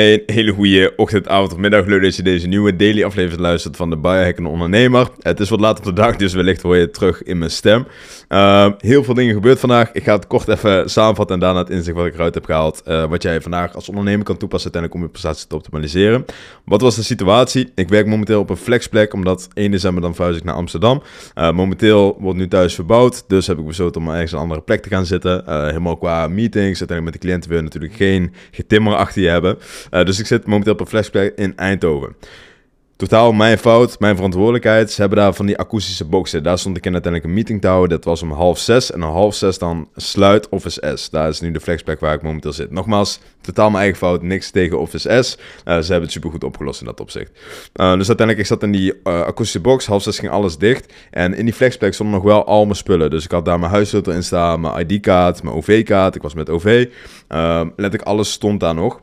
Een hele goede ochtend, avond of middag. Leuk dat je deze nieuwe daily aflevering luistert van de Biohackende Ondernemer. Het is wat later op de dag, dus wellicht hoor je het terug in mijn stem. Uh, heel veel dingen gebeurd vandaag. Ik ga het kort even samenvatten en daarna het inzicht wat ik eruit heb gehaald. Uh, wat jij vandaag als ondernemer kan toepassen uiteindelijk om je prestatie te optimaliseren. Wat was de situatie? Ik werk momenteel op een flexplek, omdat 1 december dan verhuis ik naar Amsterdam. Uh, momenteel wordt nu thuis verbouwd, dus heb ik besloten om ergens een andere plek te gaan zitten. helemaal qua meetings, uiteindelijk met de cliënten wil natuurlijk geen getimmer achter je hebben. Uh, dus ik zit momenteel op een flashback in Eindhoven. Totaal mijn fout, mijn verantwoordelijkheid. Ze hebben daar van die akoestische boxen. Daar stond ik in uiteindelijk een meeting te houden. Dat was om half zes. En om half zes dan sluit Office S. Daar is nu de flexplek waar ik momenteel zit. Nogmaals, totaal mijn eigen fout. Niks tegen Office S. Uh, ze hebben het supergoed opgelost in dat opzicht. Uh, dus uiteindelijk, ik zat in die akoestische box. Half zes ging alles dicht. En in die flexplek stonden nog wel al mijn spullen. Dus ik had daar mijn huissleutel in staan, mijn ID-kaart, mijn OV-kaart. Ik was met OV. letterlijk alles stond daar nog.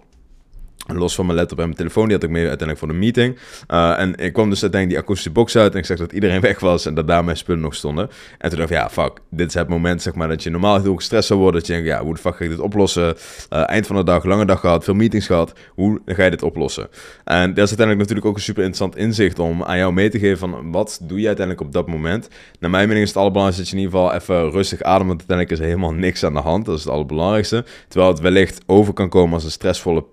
Los van mijn laptop en mijn telefoon, die had ik mee uiteindelijk voor de meeting. Uh, en ik kwam dus uiteindelijk die akoestische box uit en ik zag dat iedereen weg was en dat daar mijn spullen nog stonden. En toen dacht ik, ja, fuck, dit is het moment zeg maar dat je normaal heel gestrest zou worden. Dat je denkt, ja, hoe de fuck ga ik dit oplossen? Uh, eind van de dag, lange dag gehad, veel meetings gehad. Hoe ga je dit oplossen? En dat is uiteindelijk natuurlijk ook een super interessant inzicht om aan jou mee te geven van wat doe je uiteindelijk op dat moment. Naar mijn mening is het allerbelangrijkste dat je in ieder geval even rustig ademt, want uiteindelijk is er helemaal niks aan de hand. Dat is het allerbelangrijkste. Terwijl het wellicht over kan komen als een stressvolle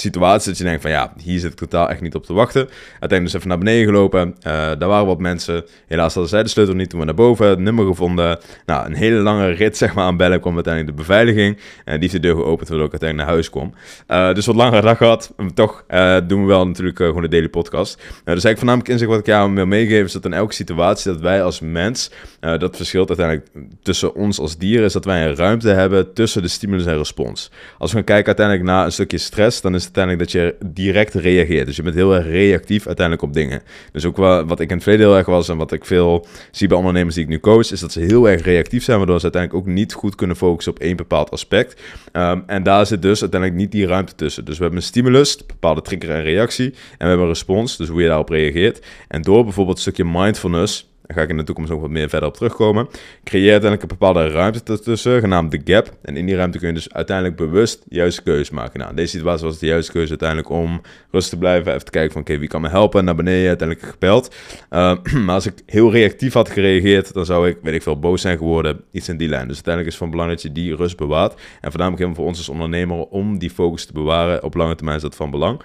situatie dat je denkt van ja, hier zit ik totaal echt niet op te wachten. Uiteindelijk dus even naar beneden gelopen. Uh, daar waren wat mensen. Helaas hadden zij de sleutel niet toen we naar boven. Het nummer gevonden. Nou, een hele lange rit zeg maar aan bellen kwam uiteindelijk de beveiliging. En die heeft de deur geopend waardoor ik uiteindelijk naar huis kom. Uh, dus wat langere dag gehad. toch uh, doen we wel natuurlijk gewoon de daily podcast. dus eigenlijk voornamelijk inzicht wat ik jou wil meegeven is dat in elke situatie dat wij als mens, dat verschilt uiteindelijk tussen ons als dieren, is dat wij een ruimte hebben tussen de stimulus en respons. Als we gaan kijken uiteindelijk naar een stukje stress, dan is uiteindelijk dat je direct reageert. Dus je bent heel erg reactief uiteindelijk op dingen. Dus ook wel, wat ik in het verleden heel erg was en wat ik veel zie bij ondernemers die ik nu coach, is dat ze heel erg reactief zijn, waardoor ze uiteindelijk ook niet goed kunnen focussen op één bepaald aspect. Um, en daar zit dus uiteindelijk niet die ruimte tussen. Dus we hebben een stimulus, een bepaalde trigger en reactie, en we hebben een respons, dus hoe je daarop reageert. En door bijvoorbeeld een stukje mindfulness daar ga ik in de toekomst ook wat meer verder op terugkomen. Creëer uiteindelijk een bepaalde ruimte ertussen, genaamd de gap. En in die ruimte kun je dus uiteindelijk bewust de juiste keuze maken. Nou, in deze situatie was het de juiste keuze uiteindelijk om rustig te blijven. Even te kijken van, oké, wie kan me helpen? Naar beneden, uiteindelijk gebeld. Uh, maar als ik heel reactief had gereageerd, dan zou ik, weet ik veel, boos zijn geworden. Iets in die lijn. Dus uiteindelijk is het van belang dat je die rust bewaart. En voornamelijk helemaal voor ons als ondernemer om die focus te bewaren. Op lange termijn is dat van belang.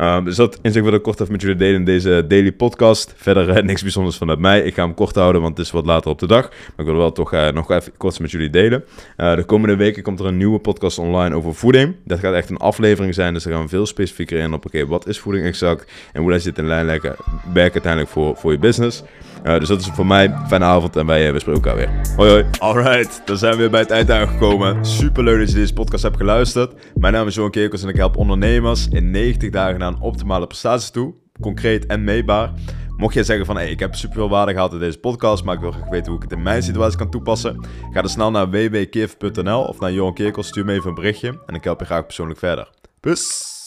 Um, dus dat inzicht wil ik kort even met jullie delen in deze daily podcast. Verder uh, niks bijzonders vanuit mij. Ik ga kort houden, want het is wat later op de dag. Maar ik wil wel toch uh, nog even kort met jullie delen. Uh, de komende weken komt er een nieuwe podcast online over voeding. Dat gaat echt een aflevering zijn, dus daar gaan we veel specifieker in op... oké, wat is voeding exact en hoe dat zit in lijn werken uiteindelijk voor, voor je business. Uh, dus dat is voor mij. Fijne avond en wij, we spreken elkaar weer. Hoi hoi. Alright, dan zijn we weer bij het eind aangekomen. Super leuk dat je deze podcast hebt geluisterd. Mijn naam is Johan Kerkels en ik help ondernemers in 90 dagen naar een optimale prestatie toe. Concreet en meetbaar. Mocht jij zeggen van, hey, ik heb super veel waarde gehad in deze podcast, maar ik wil graag weten hoe ik het in mijn situatie kan toepassen, ga dan snel naar www.kif.nl of naar Johan Kerkels, stuur me even een berichtje en ik help je graag persoonlijk verder. Peace!